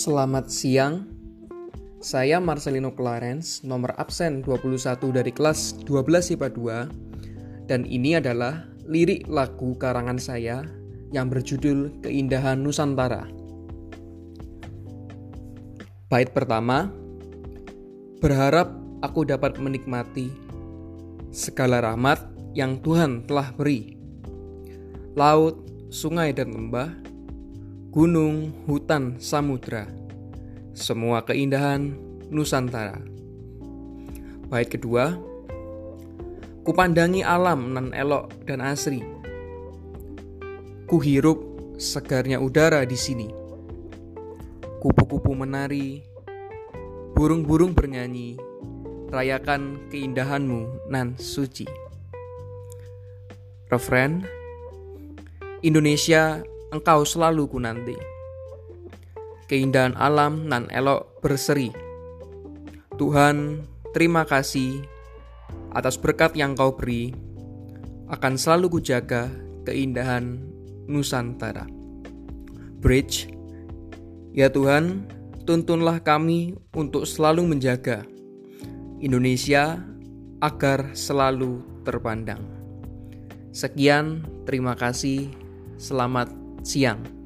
Selamat siang. Saya Marcelino Clarence, nomor absen 21 dari kelas 12 IPA 2 dan ini adalah lirik lagu karangan saya yang berjudul Keindahan Nusantara. Bait pertama, berharap aku dapat menikmati segala rahmat yang Tuhan telah beri. Laut, sungai dan lembah, gunung, hutan, samudra, semua keindahan Nusantara. Bait kedua, kupandangi alam nan elok dan asri. Kuhirup segarnya udara di sini. Kupu-kupu menari, burung-burung bernyanyi, rayakan keindahanmu nan suci. Refren Indonesia engkau selalu ku nanti. Keindahan alam nan elok berseri. Tuhan, terima kasih atas berkat yang kau beri. Akan selalu kujaga keindahan Nusantara. Bridge, ya Tuhan, tuntunlah kami untuk selalu menjaga Indonesia agar selalu terpandang. Sekian, terima kasih. Selamat siang.